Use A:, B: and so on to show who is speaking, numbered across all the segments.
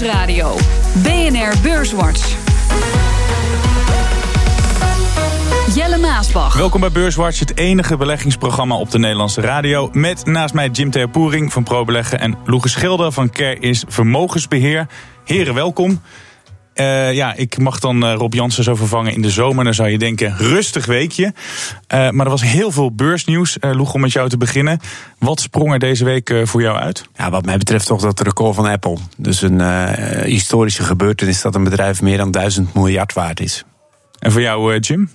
A: Nieuwsradio. BNR Beurswatch. Jelle Maasbach.
B: Welkom bij Beurswatch, het enige beleggingsprogramma op de Nederlandse radio. Met naast mij Jim Terpoering van ProBeleggen en Loege Schilder van Care is Vermogensbeheer. Heren, welkom. Uh, ja, ik mag dan uh, Rob Jansen zo vervangen in de zomer. Dan zou je denken, rustig weekje. Uh, maar er was heel veel beursnieuws. Uh, Loeg, om met jou te beginnen. Wat sprong er deze week voor jou uit?
C: Ja, wat mij betreft toch dat record van Apple. Dus een historische gebeurtenis dat een bedrijf meer dan 1000 miljard waard is.
B: En voor jou, Jim?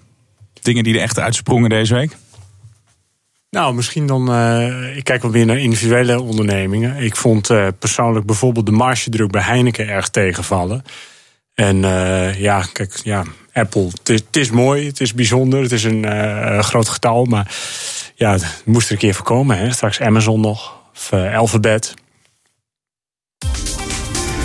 B: Dingen die er echt uitsprongen deze week?
D: Nou, misschien dan. Uh, ik kijk wat meer naar individuele ondernemingen. Ik vond uh, persoonlijk bijvoorbeeld de margedruk bij Heineken erg tegenvallen. En uh, ja, kijk, ja, Apple, het is, mooi, het is bijzonder, het is een groot getal. Maar ja, het moest er een keer voorkomen. Hè. Straks Amazon nog, of Alphabet.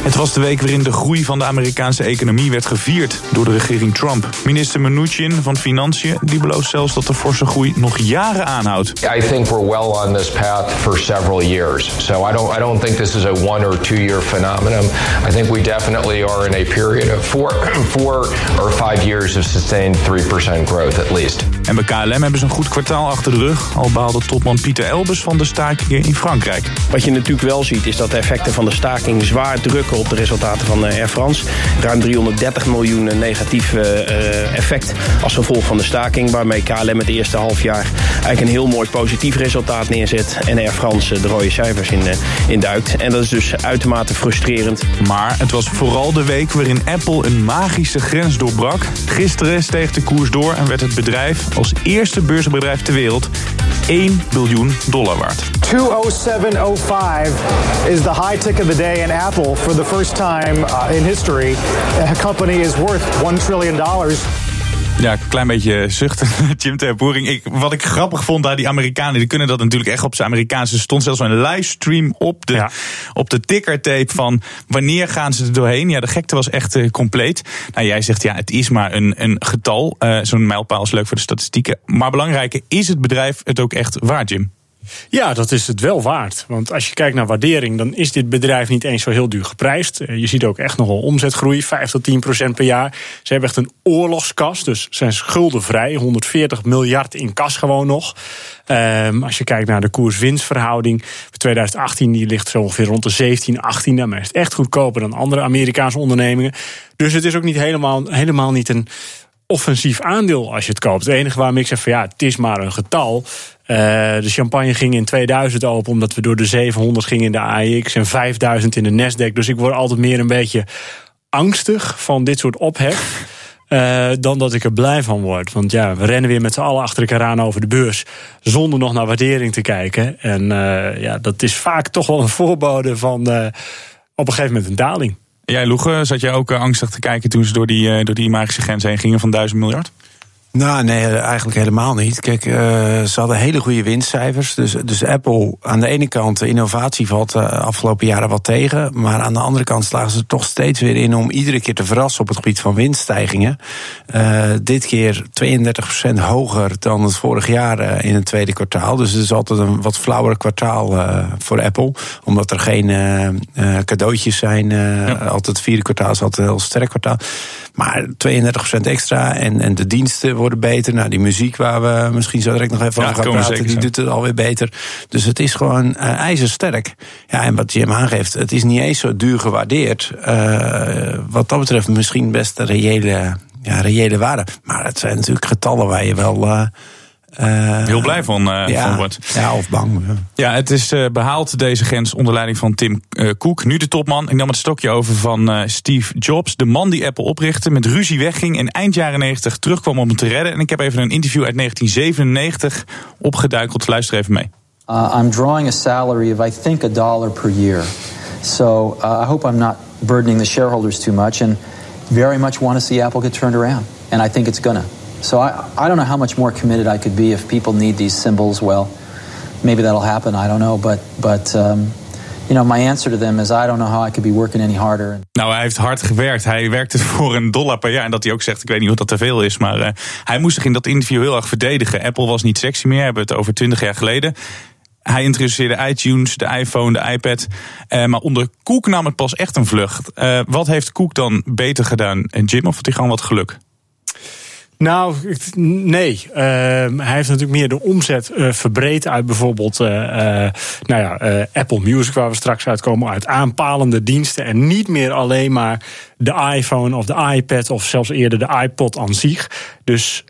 B: Het was de week waarin de groei van de Amerikaanse economie werd gevierd door de regering Trump. Minister Mnuchin van Financiën die belooft zelfs dat de forse groei nog jaren aanhoudt.
E: I think we're well on this path for several years. So I don't I don't think this is a one or two year phenomenon. I think we definitely are in a period of four, four or five years of sustained 3% growth at least.
B: En bij KLM hebben ze een goed kwartaal achter de rug, al behaalde topman Pieter Elbers van de stakingen in Frankrijk.
F: Wat je natuurlijk wel ziet is dat de effecten van de staking zwaar drukken op de resultaten van eh, Air France. Ruim 330 miljoen eh, negatief eh, effect als gevolg van de staking. Waarmee KLM het eerste half jaar eigenlijk een heel mooi positief resultaat neerzet. En Air France de rode cijfers in, in duikt. En dat is dus uitermate frustrerend.
B: Maar het was vooral de week waarin Apple een magische grens doorbrak. Gisteren steeg de koers door en werd het bedrijf als eerste beursbedrijf ter wereld 1 biljoen dollar waard.
G: 20705 is the high tick of the day in Apple for the first time uh, in history. A company is worth 1 trillion dollars.
B: Ja, een klein beetje zuchten, Jim Terboering. Ik, wat ik grappig vond daar, die Amerikanen, die kunnen dat natuurlijk echt op zijn Amerikaanse. Er stond zelfs een livestream op de, ja. op de tickertape van wanneer gaan ze er doorheen. Ja, de gekte was echt uh, compleet. Nou, jij zegt ja, het is maar een, een getal. Uh, Zo'n mijlpaal is leuk voor de statistieken. Maar belangrijker, is het bedrijf het ook echt waard, Jim?
D: Ja, dat is het wel waard. Want als je kijkt naar waardering, dan is dit bedrijf niet eens zo heel duur geprijsd. Eh, je ziet ook echt nogal omzetgroei, 5 tot 10 procent per jaar. Ze hebben echt een oorlogskas, dus zijn schuldenvrij. 140 miljard in kas gewoon nog. Um, als je kijkt naar de koers-winstverhouding voor 2018, die ligt zo ongeveer rond de 17, 18. Daarmee is het echt goedkoper dan andere Amerikaanse ondernemingen. Dus het is ook niet helemaal, helemaal niet een offensief aandeel als je het koopt. Het enige waarom ik zeg van ja, het is maar een getal. Uh, de champagne ging in 2000 open omdat we door de 700 gingen in de AX en 5000 in de Nasdaq. Dus ik word altijd meer een beetje angstig van dit soort ophef. Uh, dan dat ik er blij van word. Want ja, we rennen weer met z'n allen achter elkaar aan over de beurs. Zonder nog naar waardering te kijken. En uh, ja, dat is vaak toch wel een voorbode van op een gegeven moment een daling.
B: Jij, Loege, zat jij ook angstig te kijken toen ze door die, door die magische grens heen gingen van 1000 miljard?
C: Nou, nee, eigenlijk helemaal niet. Kijk, uh, ze hadden hele goede winstcijfers. Dus, dus Apple, aan de ene kant, de innovatie valt de uh, afgelopen jaren wat tegen. Maar aan de andere kant slagen ze toch steeds weer in om iedere keer te verrassen op het gebied van winststijgingen. Uh, dit keer 32% hoger dan het vorig jaar in het tweede kwartaal. Dus het is altijd een wat flauwer kwartaal voor Apple. Omdat er geen cadeautjes zijn. Ja. Altijd het vierde kwartaal is altijd een heel sterk kwartaal. Maar 32% extra en, en de diensten worden beter. Nou, die muziek waar we misschien zo direct nog even over gaan praten, die doet het alweer beter. Dus het is gewoon uh, ijzersterk. Ja, en wat Jim aangeeft, het is niet eens zo duur gewaardeerd. Uh, wat dat betreft misschien best een reële, ja, reële waarde. Maar het zijn natuurlijk getallen waar je wel... Uh,
B: uh, Heel blij van, uh,
C: ja,
B: van wordt.
C: Ja, of bang. Ja,
B: ja het is uh, behaald, deze grens, onder leiding van Tim Cook. Nu de topman. Ik nam het stokje over van Steve Jobs. De man die Apple oprichtte, met ruzie wegging... en eind jaren 90 terugkwam om het te redden. En ik heb even een interview uit 1997 opgeduikeld. Luister even mee.
H: Uh, I'm drawing a salary of, I think, a dollar per year. So uh, I hope I'm not burdening the shareholders too much... and very much want to see Apple get turned around. And I think it's gonna. So I, I don't know how much more committed I could be if people need these symbols. Well, maybe that'll happen. I don't know. But, but um, you know, my answer to them is I don't know how I could be working any harder.
B: Nou, hij heeft hard gewerkt. Hij werkte voor een dollar per jaar. En dat hij ook zegt, ik weet niet of dat te veel is. Maar uh, hij moest zich in dat interview heel erg verdedigen. Apple was niet sexy meer, hebben we het over twintig jaar geleden. Hij introduceerde iTunes, de iPhone, de iPad. Uh, maar onder Cook nam het pas echt een vlucht. Uh, wat heeft Cook dan beter gedaan? En Jim, of had hij gewoon wat geluk?
D: Nou, nee. Uh, hij heeft natuurlijk meer de omzet uh, verbreed uit bijvoorbeeld uh, nou ja, Apple Music, waar we straks uitkomen, uit aanpalende diensten. En niet meer alleen maar de iPhone of de iPad of zelfs eerder de iPod aan zich. Dus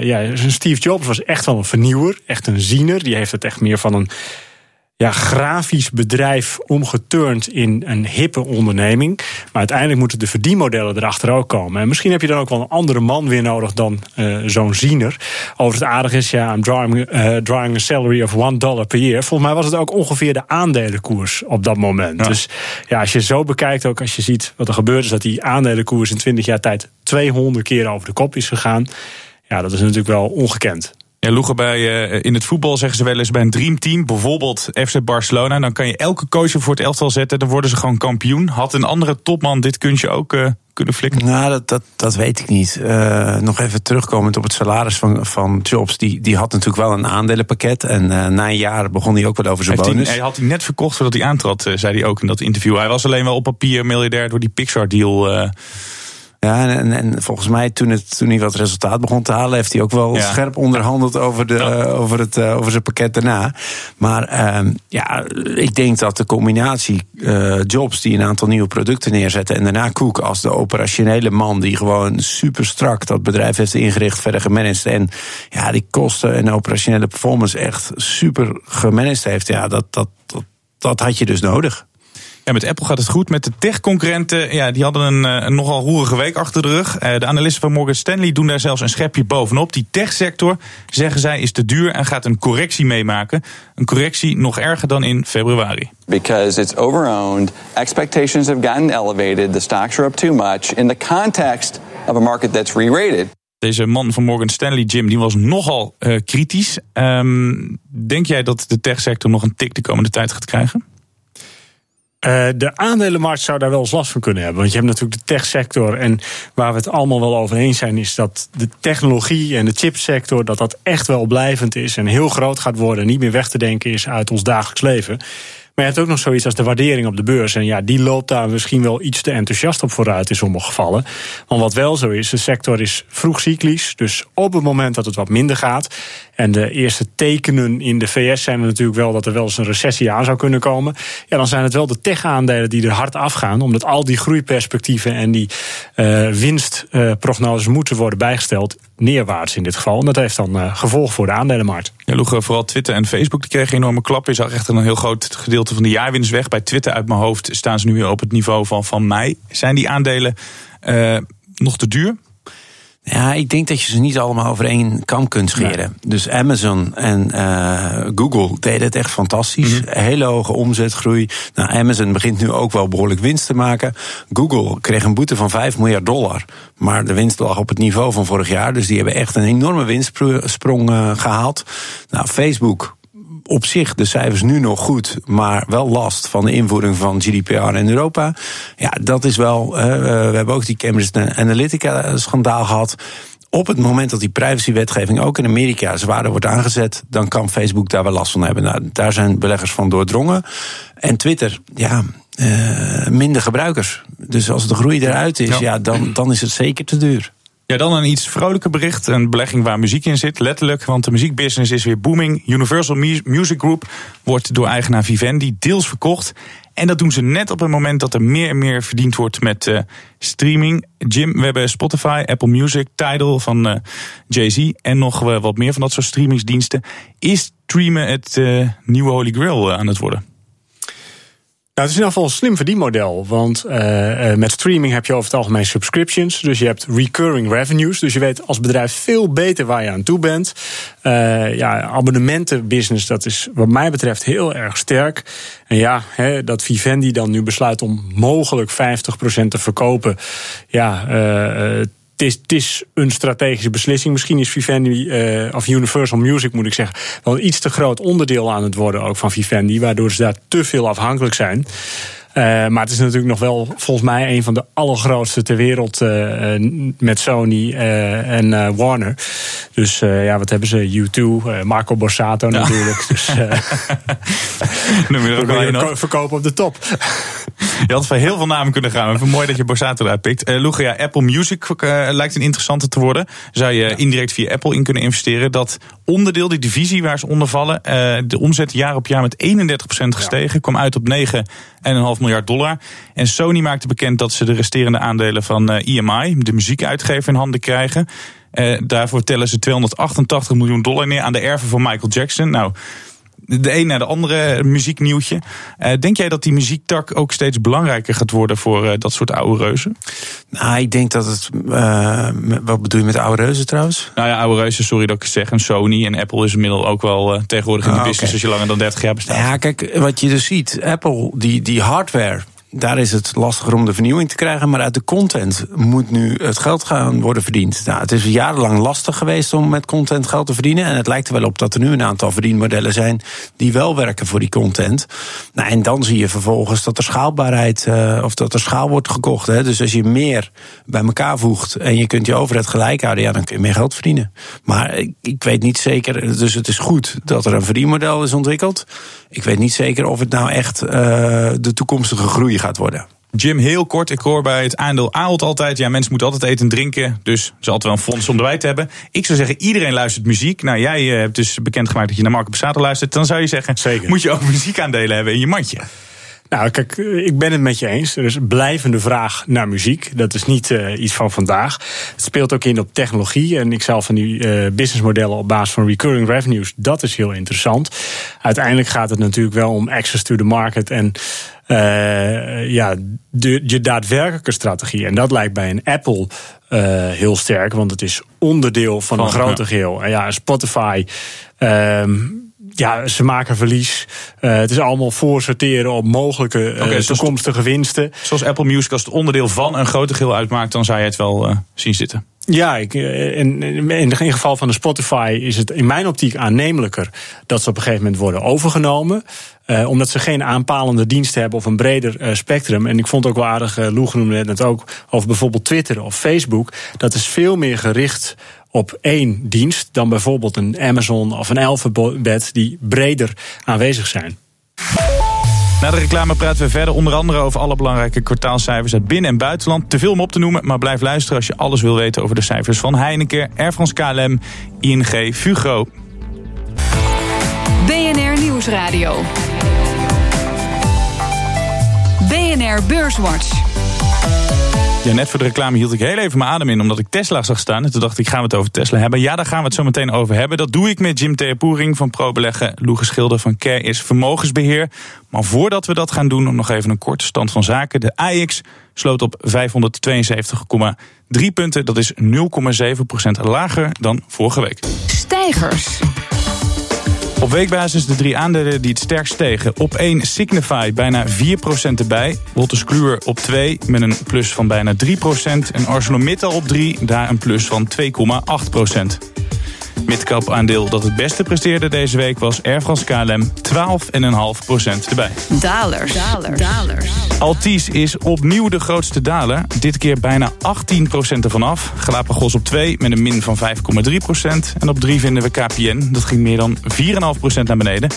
D: ja, Steve Jobs was echt wel een vernieuwer, echt een ziener. Die heeft het echt meer van een ja, grafisch bedrijf omgeturnd in een hippe onderneming. Maar uiteindelijk moeten de verdienmodellen erachter ook komen. En misschien heb je dan ook wel een andere man weer nodig dan uh, zo'n ziener. Over het aardige is, ja, I'm drawing, uh, drawing a salary of one dollar per year. Volgens mij was het ook ongeveer de aandelenkoers op dat moment. Dus ja, als je zo bekijkt, ook als je ziet wat er gebeurt, is dat die aandelenkoers in 20 jaar tijd 200 keer over de kop is gegaan. Ja, dat is natuurlijk wel ongekend.
B: Ja, Loegen, bij, uh, in het voetbal zeggen ze wel eens bij een dreamteam, bijvoorbeeld FC Barcelona, dan kan je elke coach voor het elftal zetten, dan worden ze gewoon kampioen. Had een andere topman dit kunstje ook uh, kunnen flikken?
C: Nou, dat, dat, dat weet ik niet. Uh, nog even terugkomend op het salaris van, van Jobs. Die, die had natuurlijk wel een aandelenpakket. En na een jaar begon hij ook wel over zijn
B: Heeft
C: bonus.
B: Hij, hij had hij net verkocht voordat hij aantrad, zei hij ook in dat interview. Hij was alleen wel op papier miljardair door die Pixar-deal.
C: Ja, en, en, volgens mij toen, het, toen hij wat resultaat begon te halen, heeft hij ook wel ja. scherp onderhandeld over, de, ja. over, het, uh, over zijn pakket daarna. Maar uh, ja, ik denk dat de combinatie uh, Jobs die een aantal nieuwe producten neerzetten en daarna Cook als de operationele man die gewoon super strak dat bedrijf heeft ingericht, verder gemanaged en ja, die kosten en operationele performance echt super gemanaged heeft, ja, dat, dat, dat, dat had je dus nodig.
B: Ja, met Apple gaat het goed. Met de tech-concurrenten, ja, die hadden een, een, nogal roerige week achter de rug. De analisten van Morgan Stanley doen daar zelfs een schepje bovenop. Die techsector, zeggen zij, is te duur en gaat een correctie meemaken. Een correctie nog erger dan in februari.
I: Because it's overowned, expectations have gotten elevated, the stocks are up too much in the context of a market that's re-rated.
B: Deze man van Morgan Stanley, Jim, die was nogal uh, kritisch. Um, denk jij dat de techsector nog een tik de komende tijd gaat krijgen?
D: Uh, de aandelenmarkt zou daar wel eens last van kunnen hebben. Want je hebt natuurlijk de techsector. En waar we het allemaal wel over eens zijn, is dat de technologie en de chipsector, dat dat echt wel blijvend is en heel groot gaat worden. En niet meer weg te denken is uit ons dagelijks leven. Maar je hebt ook nog zoiets als de waardering op de beurs. En ja, die loopt daar misschien wel iets te enthousiast op vooruit in sommige gevallen. Want wat wel zo is, de sector is vroeg cyclisch. Dus op het moment dat het wat minder gaat. En de eerste tekenen in de VS zijn er natuurlijk wel dat er wel eens een recessie aan zou kunnen komen. Ja, dan zijn het wel de tech-aandelen die er hard afgaan. Omdat al die groeiperspectieven en die uh, winstprognoses moeten worden bijgesteld. Neerwaarts in dit geval. En dat heeft dan uh, gevolg voor de aandelenmarkt.
B: Ja, Loege, vooral Twitter en Facebook die kregen enorme klappen. Je zag echt een heel groot gedeelte van de jaarwinst weg. Bij Twitter uit mijn hoofd staan ze nu weer op het niveau van, van mei. Zijn die aandelen nog te duur?
C: Ja, ik denk dat je ze niet allemaal over één kam kunt scheren. Dus Amazon en uh, Google deden het echt fantastisch. Mm -hmm. Hele hoge omzetgroei. Nou, Amazon begint nu ook wel behoorlijk winst te maken. Google kreeg een boete van 5 miljard dollar. Maar de winst lag op het niveau van vorig jaar. Dus die hebben echt een enorme winstsprong uh, gehaald. Nou, Facebook op zich de cijfers nu nog goed, maar wel last van de invoering van GDPR in Europa. Ja, dat is wel. Uh, we hebben ook die Cambridge Analytica-schandaal gehad. Op het moment dat die privacywetgeving ook in Amerika zwaarder wordt aangezet, dan kan Facebook daar wel last van hebben. Nou, daar zijn beleggers van doordrongen. En Twitter, ja, uh, minder gebruikers. Dus als de groei eruit is, ja. ja, dan, dan is het zeker te duur.
B: Ja, dan een iets vrolijker bericht. Een belegging waar muziek in zit, letterlijk. Want de muziekbusiness is weer booming. Universal Music Group wordt door eigenaar Vivendi deels verkocht. En dat doen ze net op het moment dat er meer en meer verdiend wordt met uh, streaming. Jim, we hebben Spotify, Apple Music, Tidal van uh, Jay-Z... en nog uh, wat meer van dat soort streamingsdiensten. Is streamen het nieuwe Holy Grail aan het worden?
D: Nou, het is in ieder geval een slim verdienmodel. Want uh, met streaming heb je over het algemeen subscriptions. Dus je hebt recurring revenues. Dus je weet als bedrijf veel beter waar je aan toe bent. Uh, ja, abonnementenbusiness, dat is wat mij betreft heel erg sterk. En ja, dat Vivendi dan nu besluit om mogelijk 50% te verkopen. Ja, uh, het is, het is, een strategische beslissing. Misschien is Vivendi, uh, of Universal Music moet ik zeggen, wel een iets te groot onderdeel aan het worden ook van Vivendi, waardoor ze daar te veel afhankelijk zijn. Maar het is natuurlijk nog wel volgens mij een van de allergrootste ter wereld met Sony en Warner. Dus ja, wat hebben ze? U2, Marco Borsato natuurlijk. Dus,
B: Noem je er ook wel een?
D: Verkopen op de top.
B: Je had voor heel veel namen kunnen gaan. Maar mooi dat je Borsato eruit pikt. Uh, Lugia, Apple Music lijkt een interessante te worden. Zou je indirect via Apple in kunnen investeren. Dat onderdeel, die divisie waar ze onder vallen, de omzet jaar op jaar met 31% gestegen. Ja. Kwam uit op 9,5 miljard dollar. En Sony maakte bekend dat ze de resterende aandelen van EMI, de muziekuitgever, in handen krijgen. Uh, daarvoor tellen ze 288 miljoen dollar neer aan de erven van Michael Jackson. Nou, de een naar de andere muzieknieuwtje. Uh, denk jij dat die muziektak ook steeds belangrijker gaat worden voor uh, dat soort oude reuzen?
C: Nou, ik denk dat het. Uh, wat bedoel je met oude reuzen trouwens?
B: Nou ja, oude reuzen, sorry dat ik het zeg. En Sony en Apple is inmiddels ook wel tegenwoordig in de
C: Ah,
B: business als je langer dan 30 jaar bestaat.
C: Ja, kijk, wat je dus ziet, Apple, die, die hardware. Daar is het lastiger om de vernieuwing te krijgen. Maar uit de content moet nu het geld gaan worden verdiend. Nou, het is jarenlang lastig geweest om met content geld te verdienen. En het lijkt er wel op dat er nu een aantal verdienmodellen zijn. die wel werken voor die content. Nou, en dan zie je vervolgens dat er schaalbaarheid. Uh, of dat er schaal wordt gekocht. Hè. Dus als je meer bij elkaar voegt. en je kunt je overheid gelijk houden. ja, dan kun je meer geld verdienen. Maar ik, ik weet niet zeker. Dus het is goed dat er een verdienmodel is ontwikkeld. Ik weet niet zeker of het nou echt uh, de toekomstige groei gaat worden.
B: Jim, heel kort. Ik hoor bij het aandeel Ahold altijd. Ja, mensen moeten altijd eten en drinken. Dus is altijd wel een fonds om erbij te hebben. Ik zou zeggen, iedereen luistert muziek. Nou, jij uh, hebt dus bekendgemaakt dat je naar Marco Passato luistert. Dan zou je zeggen,
D: Zeker.
B: moet je ook muziekaandelen hebben in je mandje.
D: Nou, kijk, ik ben het met je eens. Er is een blijvende vraag naar muziek. Dat is niet uh, iets van vandaag. Het speelt ook in op technologie. En ik zelf van die uh, businessmodellen op basis van recurring revenues, dat is heel interessant. Uiteindelijk gaat het natuurlijk wel om access to the market en uh, ja, de, je daadwerkelijke strategie. En dat lijkt bij een Apple uh, heel sterk, want het is onderdeel van, van een groter ja. geheel. En ja, Spotify. Um, ja, ze maken verlies. Uh, het is allemaal voorsorteren op mogelijke uh, okay, toekomstige winsten.
B: Zoals Apple Music, als het onderdeel van een groter geheel uitmaakt, dan zou je het wel uh, zien zitten.
D: Ja, ik, in, in het geval van de Spotify is het in mijn optiek aannemelijker dat ze op een gegeven moment worden overgenomen. Omdat ze geen aanpalende diensten hebben of een breder spectrum. En ik vond ook wel aardig, Lou noemde net ook over bijvoorbeeld Twitter of Facebook. Dat is veel meer gericht op één dienst dan bijvoorbeeld een Amazon of een Alphabet die breder aanwezig zijn.
B: Na de reclame praten we verder onder andere over alle belangrijke kwartaalcijfers uit binnen- en buitenland. Te veel om op te noemen, maar blijf luisteren als je alles wil weten over de cijfers van Heineken, Air France KLM, ING, Fugro.
A: BNR Nieuwsradio. BNR Beurswatch.
B: Ja, net voor de reclame hield ik heel even mijn adem in, omdat ik Tesla zag staan. En toen dacht ik, gaan we het over Tesla hebben? Ja, daar gaan we het zo meteen over hebben. Dat doe ik met Jim Theapoering van ProBeleggen, Lou Geschilder van Care is Vermogensbeheer. Maar voordat we dat gaan doen, nog even een korte stand van zaken. De AX sloot op 572,3 punten. Dat is 0,7% lager dan vorige week.
A: Stijgers.
B: Op weekbasis de drie aandelen die het sterkst stegen. Op 1 Signify bijna 4% erbij. Wolters Kluwer op 2 met een plus van bijna 3%. En ArcelorMittal op 3, daar een plus van 2,8%. Midcap aandeel dat het beste presteerde deze week was Air France KLM 12,5% erbij.
A: Dalers. Dalers. Dalers.
B: Altis is opnieuw de grootste daler. Dit keer bijna 18% ervan af. Galapagos op 2 met een min van 5,3%. En op 3 vinden we KPN. Dat ging meer dan 4,5% naar beneden.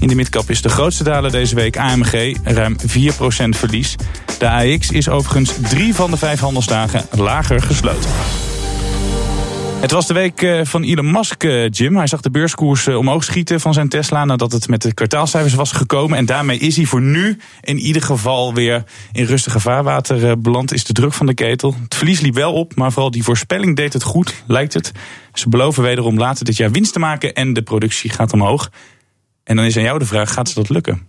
B: In de midcap is de grootste daler deze week AMG. Ruim 4% verlies. De AX is overigens drie van de vijf handelsdagen lager gesloten. Het was de week van Elon Musk, Jim. Hij zag de beurskoers omhoog schieten van zijn Tesla nadat het met de kwartaalcijfers was gekomen. En daarmee is hij voor nu in ieder geval weer in rustige vaarwater beland. Is de druk van de ketel. Het verlies liep wel op, maar vooral die voorspelling deed het goed, lijkt het. Ze beloven wederom later dit jaar winst te maken en de productie gaat omhoog. En dan is aan jou de vraag, gaat ze dat lukken?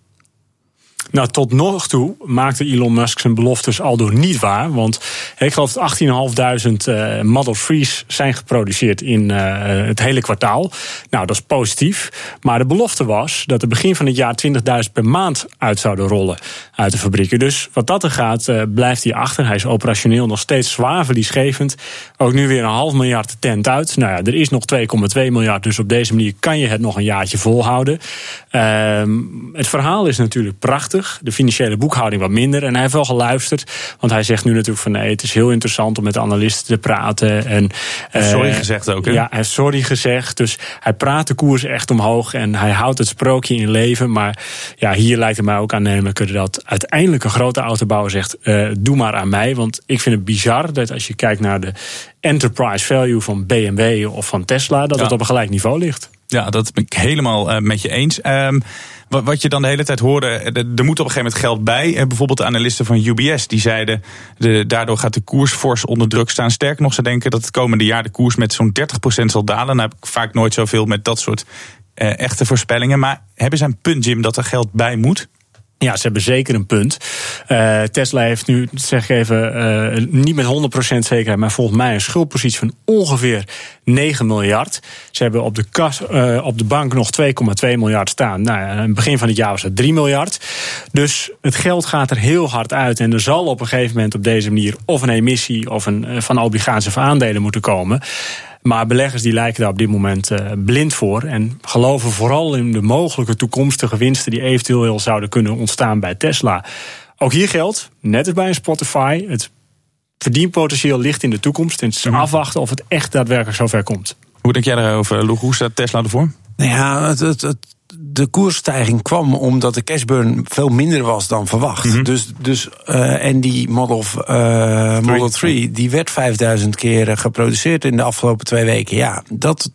D: Nou, tot nog toe maakte Elon Musk zijn beloftes aldoor niet waar. Want ik geloof dat 18.500 uh, Model 3's zijn geproduceerd in uh, het hele kwartaal. Nou, dat is positief. Maar de belofte was dat er begin van het jaar 20.000 per maand uit zouden rollen uit de fabrieken. Dus wat dat er gaat, uh, blijft hij achter. Hij is operationeel nog steeds zwaar verliesgevend. Ook nu weer een half miljard tent uit. Nou ja, er is nog 2,2 miljard. Dus op deze manier kan je het nog een jaartje volhouden. het verhaal is natuurlijk prachtig. De financiële boekhouding wat minder. En hij heeft wel geluisterd. Want hij zegt nu natuurlijk van nee, het is heel interessant om met de analisten te praten. En,
B: sorry
D: uh,
B: gezegd ook, hè?
D: Ja, hij heeft sorry gezegd. Dus hij praat de koers echt omhoog. En hij houdt het sprookje in leven. Maar ja, hier lijkt het mij ook aannemelijker dat uiteindelijk een grote autobouwer zegt: uh, doe maar aan mij. Want ik vind het bizar dat als je kijkt naar de enterprise value van BMW of van Tesla, dat
B: Ja.
D: het op een gelijk niveau ligt.
B: Ja, dat ben ik helemaal eh, met je eens. Ehm, wat, je dan de hele tijd hoorde, eh, er moet op een gegeven moment geld bij. Eh, bijvoorbeeld de analisten van UBS, die zeiden... De, daardoor gaat de koers fors onder druk staan. Sterker nog, ze denken dat het komende jaar de koers met zo'n 30% zal dalen. Dan heb ik vaak nooit zoveel met dat soort echte voorspellingen. Maar hebben zij een punt, Jim, dat er geld bij moet?
D: Ja, ze hebben zeker een punt. Eh, Tesla heeft nu, zeg ik even, eh, niet met 100% zekerheid, maar volgens mij een schuldpositie van ongeveer 9 miljard. Ze hebben op de, kas, eh, op de bank nog 2,2 miljard staan. Nou, aan het begin van het jaar was het 3 miljard. Dus het geld gaat er heel hard uit. En er zal op een gegeven moment op deze manier of een emissie of een, van obligaties of aandelen moeten komen. Maar beleggers die lijken daar op dit moment eh, blind voor. En geloven vooral in de mogelijke toekomstige winsten die eventueel zouden kunnen ontstaan bij Tesla. Ook hier geldt, net als bij een Spotify, het verdienpotentieel ligt in de toekomst. En het is afwachten of het echt daadwerkelijk zover komt.
B: Hoe denk jij daarover, Loeg? Hoe staat Tesla ervoor?
C: Nou ja, het, het, het- de koersstijging kwam omdat de cashburn veel minder was dan verwacht. Dus, dus, eh, en die Model, eh, Model 3 die werd 5000 keer geproduceerd in de afgelopen twee weken. Ja, dat,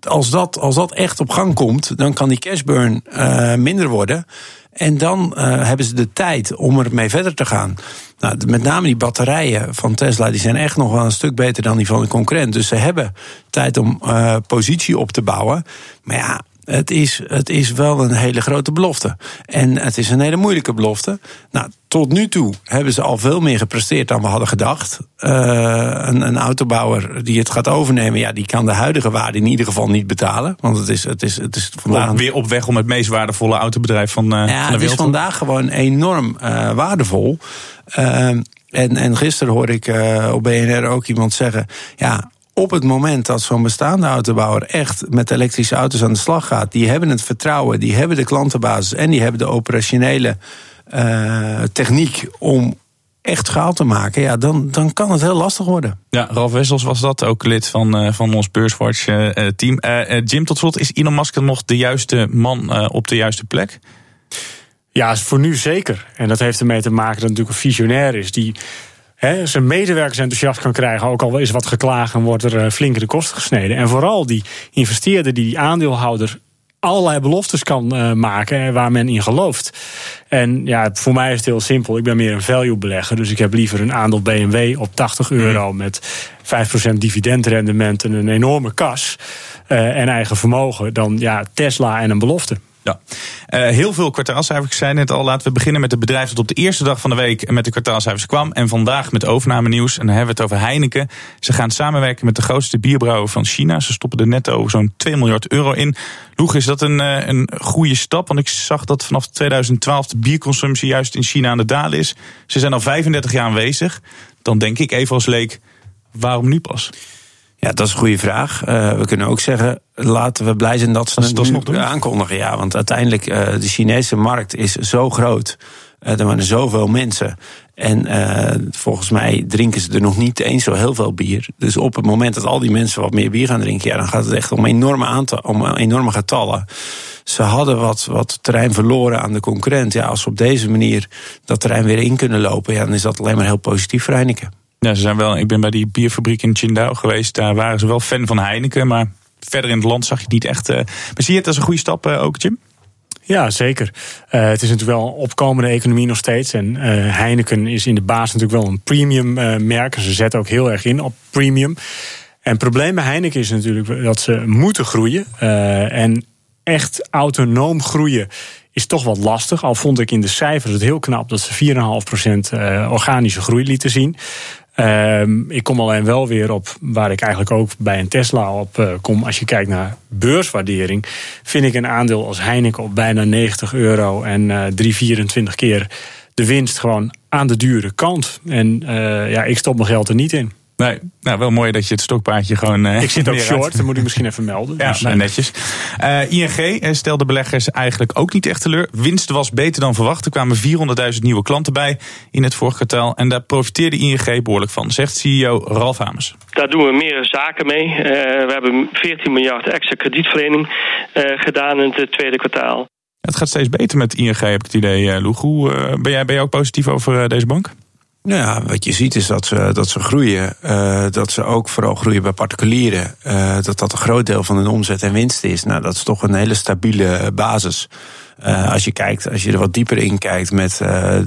C: als, dat, als dat echt op gang komt, dan kan die cashburn eh, minder worden. En dan hebben ze de tijd om ermee verder te gaan. Nou, met name die batterijen van Tesla die zijn echt nog wel een stuk beter dan die van de concurrent. Dus ze hebben tijd om positie op te bouwen. Maar ja. Het is, het is wel een hele grote belofte. En het is een hele moeilijke belofte. Nou, tot nu toe hebben ze al veel meer gepresteerd dan we hadden gedacht. Eh, een, een autobouwer die het gaat overnemen, ja, die kan de huidige waarde in ieder geval niet betalen. Want het is, het is, het is vandaag.
B: Weer op weg om het meest waardevolle autobedrijf van, eh,
C: Ja,
B: van de
C: het is
B: wereld.
C: vandaag gewoon enorm eh, waardevol. En, en gisteren hoorde ik op BNR ook iemand zeggen: ja. Op het moment dat zo'n bestaande autobouwer echt met elektrische auto's aan de slag gaat, die hebben het vertrouwen, die hebben de klantenbasis en die hebben de operationele eh, techniek om echt schaal te maken, ja, dan, dan kan het heel lastig worden.
B: Ja, Ralf Wessels was dat, ook lid van, eh, van ons Beurswatch-team. Eh, Jim, tot slot, is Elon Musk nog de juiste man op de juiste plek?
D: Ja, voor nu zeker. En dat heeft ermee te maken dat het natuurlijk een visionair is die hè, zijn medewerkers enthousiast kan krijgen. Ook al is wat geklagen, wordt er eh, flink in de kosten gesneden. En vooral die investeerder die die aandeelhouder allerlei beloftes kan eh, maken en waar men in gelooft. En ja, voor mij is het heel simpel. Ik ben meer een value belegger. Dus ik heb liever een aandeel BMW op 80 euro met 5% dividendrendement en een enorme kas eh, en eigen vermogen dan ja, Tesla en een belofte.
B: Ja, Eh, heel veel kwartaalcijfers. Ik zei net al, laten we beginnen met het bedrijf dat op de eerste dag van de week met de kwartaalcijfers kwam. En vandaag met overname nieuws. En dan hebben we het over Heineken. Ze gaan samenwerken met de grootste bierbrouwer van China. Ze stoppen er netto zo'n 2 miljard euro in. Loeg, is dat een, eh, een goede stap? Want ik zag dat vanaf 2012 de bierconsumptie juist in China aan de dalen is. Ze zijn al 35 jaar aanwezig. Dan denk ik even als leek, waarom nu pas?
C: Ja, dat is een goede vraag. Eh, we kunnen ook zeggen, laten we blij zijn dat ze
B: Dat
C: het nu
B: doen.
C: aankondigen. Ja, want uiteindelijk, eh de Chinese markt is zo groot. Eh, er waren zoveel mensen. En volgens mij drinken ze er nog niet eens zo heel veel bier. Dus op het moment dat al die mensen wat meer bier gaan drinken... Ja, dan gaat het echt om enorme, aantal, om enorme getallen. Ze hadden wat, wat terrein verloren aan de concurrent. Ja, als ze op deze manier dat terrein weer in kunnen lopen... Ja, dan is dat alleen maar heel positief voor Heineken.
B: Ja, ze zijn wel, ik ben bij die bierfabriek in Qingdao geweest. Daar waren ze wel fan van Heineken. Maar verder in het land zag je het niet echt. eh. maar zie je het als een goede stap eh, ook, Jim?
D: Ja, zeker. Eh, het is natuurlijk wel een opkomende economie nog steeds. En Heineken is in de basis natuurlijk wel een premium eh, merk. Ze zetten ook heel erg in op premium. En het probleem bij Heineken is natuurlijk dat ze moeten groeien. En echt autonoom groeien is toch wat lastig. Al vond ik in de cijfers het heel knap dat ze 4,5% eh, organische groei lieten zien. Ehm, ik kom alleen wel weer op waar ik eigenlijk ook bij een Tesla op eh, kom. Als je kijkt naar beurswaardering, vind ik een aandeel als Heineken op bijna 90 euro en eh 3,24 keer de winst gewoon aan de dure kant. En eh, ja, ik stop mijn geld er niet in.
B: Nee, nou wel mooi dat je het stokpaardje gewoon.
D: ik zit ook short, dat moet ik misschien even melden.
B: Ja, dus, netjes. Uh, ING stelde beleggers eigenlijk ook niet echt teleur. Winst was beter dan verwacht. Er kwamen 400.000 nieuwe klanten bij in het vorige kwartaal. En daar profiteerde ING behoorlijk van, zegt CEO Ralf Hamers.
J: Daar doen we meer zaken mee. Uh, we hebben 14 miljard extra kredietverlening uh, gedaan in het tweede kwartaal.
B: Het gaat steeds beter met ING, heb ik het idee, Loeg. Hoe, ben, jij, ben jij ook positief over deze bank?
C: Nou ja, wat je ziet is dat ze, dat ze groeien. Uh, dat ze ook vooral groeien bij particulieren. Uh, dat dat een groot deel van hun omzet en winst is. Nou, dat is toch een hele stabiele basis. Uh, als je kijkt, als je er wat dieper in kijkt met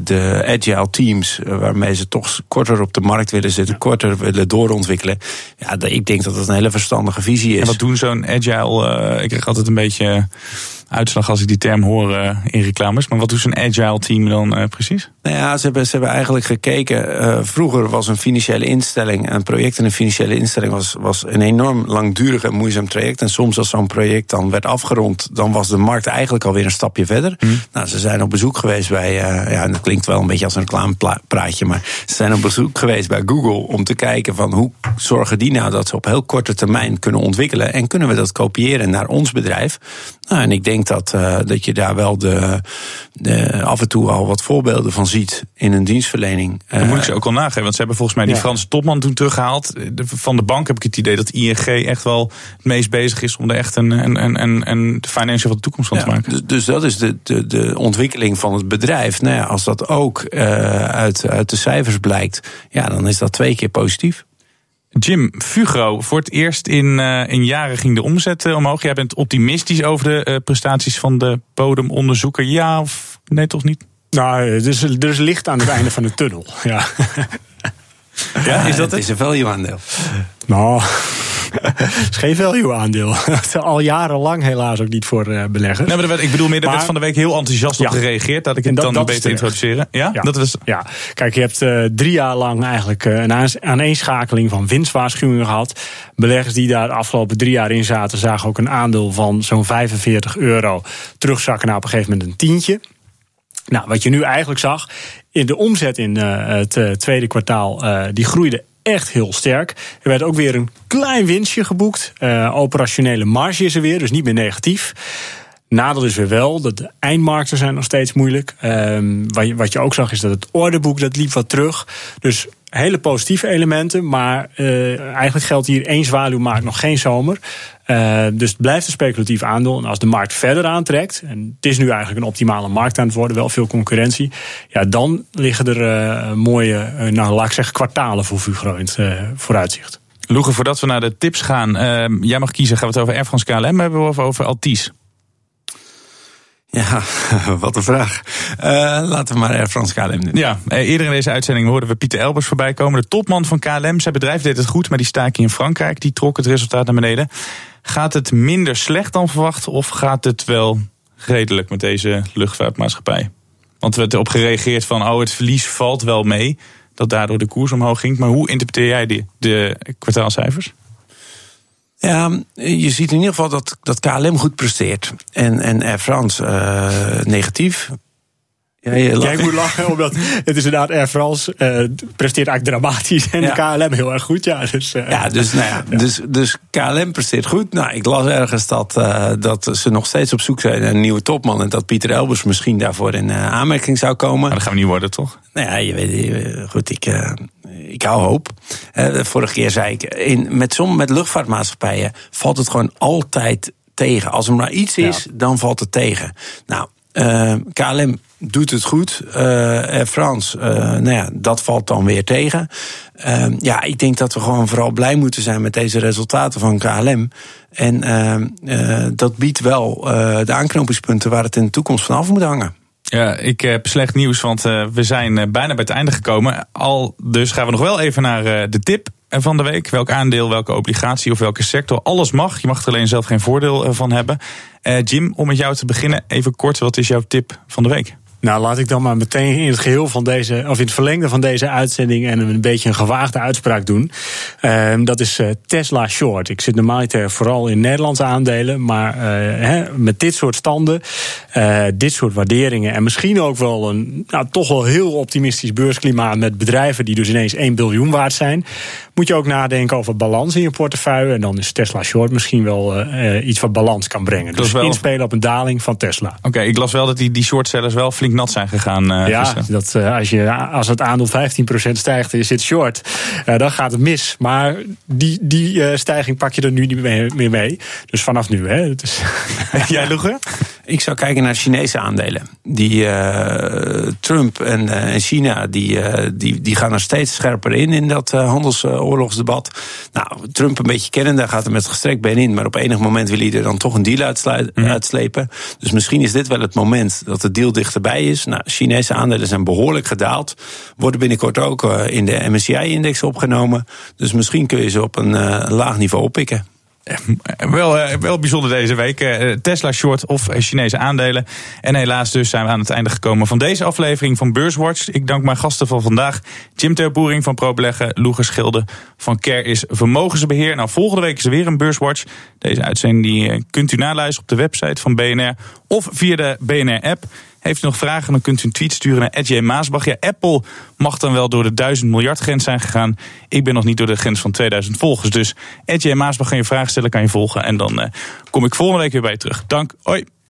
C: de agile teams, waarmee ze toch korter op de markt willen zitten, korter willen doorontwikkelen. Ja, ik denk dat dat een hele verstandige visie is.
B: En wat doen zo'n agile? ik krijg altijd een beetje uitslag als ik die term hoor uh, in reclames. Maar wat doet zo'n agile team dan uh, precies?
C: Nou ja, ze hebben, ze hebben eigenlijk gekeken. Uh, vroeger was een financiële instelling, een project in een financiële instelling was, was een enorm langdurig en moeizaam traject. En soms als zo'n project dan werd afgerond, dan was de markt eigenlijk alweer een stapje verder. Mm. Nou, ze zijn op bezoek geweest bij, ja, dat klinkt wel een beetje als een reclamepraatje, maar ze zijn op bezoek geweest bij Google om te kijken van hoe zorgen die nou dat ze op heel korte termijn kunnen ontwikkelen en kunnen we dat kopiëren naar ons bedrijf. Nou, en ik denk dat, uh, dat je daar wel de, de, af en toe al wat voorbeelden van ziet in een dienstverlening.
B: Dat moet ik ze ook al nageven, want ze hebben volgens mij die ja. Franse topman toen teruggehaald. Van de bank heb ik het idee dat ING echt wel het meest bezig is om er echt een, een, een, een financial van de toekomst van
C: ja,
B: te maken.
C: Dus, dus dat is de, de, de ontwikkeling van het bedrijf. Nou ja, als dat ook uh, uit, uit de cijfers blijkt, ja, dan is dat twee keer positief.
B: Jim, Fugro, voor het eerst in, uh, in jaren ging de omzet uh, omhoog. Jij bent optimistisch over de uh, prestaties van de bodemonderzoeker. Ja of nee, toch niet?
D: Nou, is, er is licht aan het einde van de tunnel. Ja.
C: ja, is dat het? Het is een value aandeel.
D: Nou, het is geen value aandeel. Al jarenlang helaas ook niet voor uh, beleggers.
B: Nee, maar ik bedoel meer, er werd van de week heel enthousiast op gereageerd. Dat ik het dat, dan dat beter introduceren. Ja?
D: ja?
B: Dat was...
D: ja, kijk, je hebt uh, drie jaar lang eigenlijk uh, een aaneenschakeling van winstwaarschuwingen gehad. Beleggers die daar de afgelopen drie jaar in zaten, zagen ook een aandeel van zo'n 45 euro terugzakken naar op een gegeven moment een tientje. Nou, wat je nu eigenlijk zag, in de omzet in uh, het uh, tweede kwartaal, uh, die groeide echt heel sterk. Er werd ook weer een klein winstje geboekt. Operationele marge is er weer, dus niet meer negatief. Nadeel is weer wel dat de eindmarkten zijn nog steeds moeilijk. Um, wat, je, wat je ook zag is dat het orderboek dat liep wat terug. Dus hele positieve elementen, maar uh, eigenlijk geldt hier één zwaluwmaakt nog geen zomer. Uh, dus het blijft een speculatief aandeel. En als de markt verder aantrekt, en het is nu eigenlijk een optimale markt aan het worden, wel veel concurrentie, ja, dan liggen er uh, mooie, uh, nou laat ik zeggen, kwartalen voor Fugro in het vooruitzicht.
B: Loegen, voordat we naar de tips gaan, jij mag kiezen, gaan we het over Air France KLM hebben of over Altis?
C: Ja, wat een vraag. Uh, laten we maar Air France KLM doen.
B: Ja, eerder in deze uitzending hoorden we Pieter Elbers voorbij komen. De topman van KLM. Zijn bedrijf deed het goed, maar die staking in Frankrijk die trok het resultaat naar beneden. Gaat het minder slecht dan verwacht of gaat het wel redelijk met deze luchtvaartmaatschappij? Want we hebben erop gereageerd van, oh het verlies valt wel mee. Dat daardoor de koers omhoog ging. Maar hoe interpreteer jij die, de kwartaalcijfers?
C: Ja, je ziet in ieder geval dat, dat KLM goed presteert. En, en Air France uh, negatief.
D: Ja, je lacht. Jij moet lachen, omdat het is inderdaad Air France uh, presteert eigenlijk dramatisch en ja. KLM heel erg goed. Ja, dus, uh,
C: ja, dus, nou ja, dus, dus KLM presteert goed. Nou, ik las ergens dat, uh, dat ze nog steeds op zoek zijn naar een nieuwe topman en dat Pieter Elbers misschien daarvoor in aanmerking zou komen.
B: Maar dat gaan we niet worden, toch?
C: Nou ja, je weet, goed, ik, ik hou hoop. vorige keer zei ik, in, met, som, met luchtvaartmaatschappijen valt het gewoon altijd tegen. Als er maar iets is, ja. dan valt het tegen. Nou, KLM doet het goed. Air France, uh, nou ja, dat valt dan weer tegen. Uh, ja, ik denk dat we gewoon vooral blij moeten zijn met deze resultaten van KLM. En dat biedt wel de aanknopingspunten waar het in de toekomst vanaf moet hangen.
B: Ja, ik heb slecht nieuws, want we zijn bijna bij het einde gekomen. Al dus gaan we nog wel even naar de tip van de week. Welk aandeel, welke obligatie of welke sector. Alles mag. Je mag er alleen zelf geen voordeel van hebben. Uh, Jim, om met jou te beginnen, even kort. Wat is jouw tip van de week?
D: Nou, laat ik dan maar meteen in het geheel van deze, of in het verlengde van deze uitzending en een beetje een gewaagde uitspraak doen. Uh, dat is uh, Tesla short. Ik zit normaal vooral in Nederlandse aandelen, maar uh, hè, met dit soort standen, uh, dit soort waarderingen en misschien ook wel een nou, toch wel heel optimistisch beursklimaat met bedrijven die dus ineens 1 biljoen waard zijn, moet je ook nadenken over balans in je portefeuille. En dan is Tesla short misschien wel iets wat balans kan brengen. Dus wel... inspelen op een daling van Tesla.
B: Oké, okay, ik las wel dat die, die shortsellers wel flink nat zijn gegaan. Uh,
D: ja, dat, uh, als, je, als het aandeel 15% stijgt en je zit short, uh, dan gaat het mis. Maar die, die stijging pak je er nu niet meer mee. Dus vanaf nu, hè. Het is...
B: Jij, Loege?
C: Ik zou kijken naar Chinese aandelen. Die Trump en China, die, die, die gaan er steeds scherper in in dat handelsoorlogsdebat. Nou, Trump een beetje kennen, daar gaat er met gestrekt been in. Maar op enig moment wil hij er dan toch een deal uitslepen. Mm. uitslepen. Dus misschien is dit wel het moment dat de deal dichterbij is. Nou, Chinese aandelen zijn behoorlijk gedaald. Worden binnenkort ook uh, in de MSCI-index opgenomen. Dus misschien kun je ze op een uh, laag niveau oppikken.
B: Wel, uh, wel bijzonder deze week. Tesla short of Chinese aandelen. En helaas dus zijn we aan het einde gekomen van deze aflevering van Beurswatch. Ik dank mijn gasten van vandaag. Jim Theopoering van ProBeleggen. Loeger Schilde van Care is Vermogensbeheer. Nou, volgende week is er weer een Beurswatch. Deze uitzending kunt u naluisteren op de website van BNR. Of via de BNR-app. Heeft u nog vragen, dan kunt u een tweet sturen naar J. Maasbach. Ja, Apple mag dan wel door de 1000 miljard grens zijn gegaan. Ik ben nog niet door de grens van 2000 volgers. Dus J. Maasbach, kan je vragen stellen, kan je volgen. En dan uh, kom ik volgende week weer bij je terug. Dank, hoi.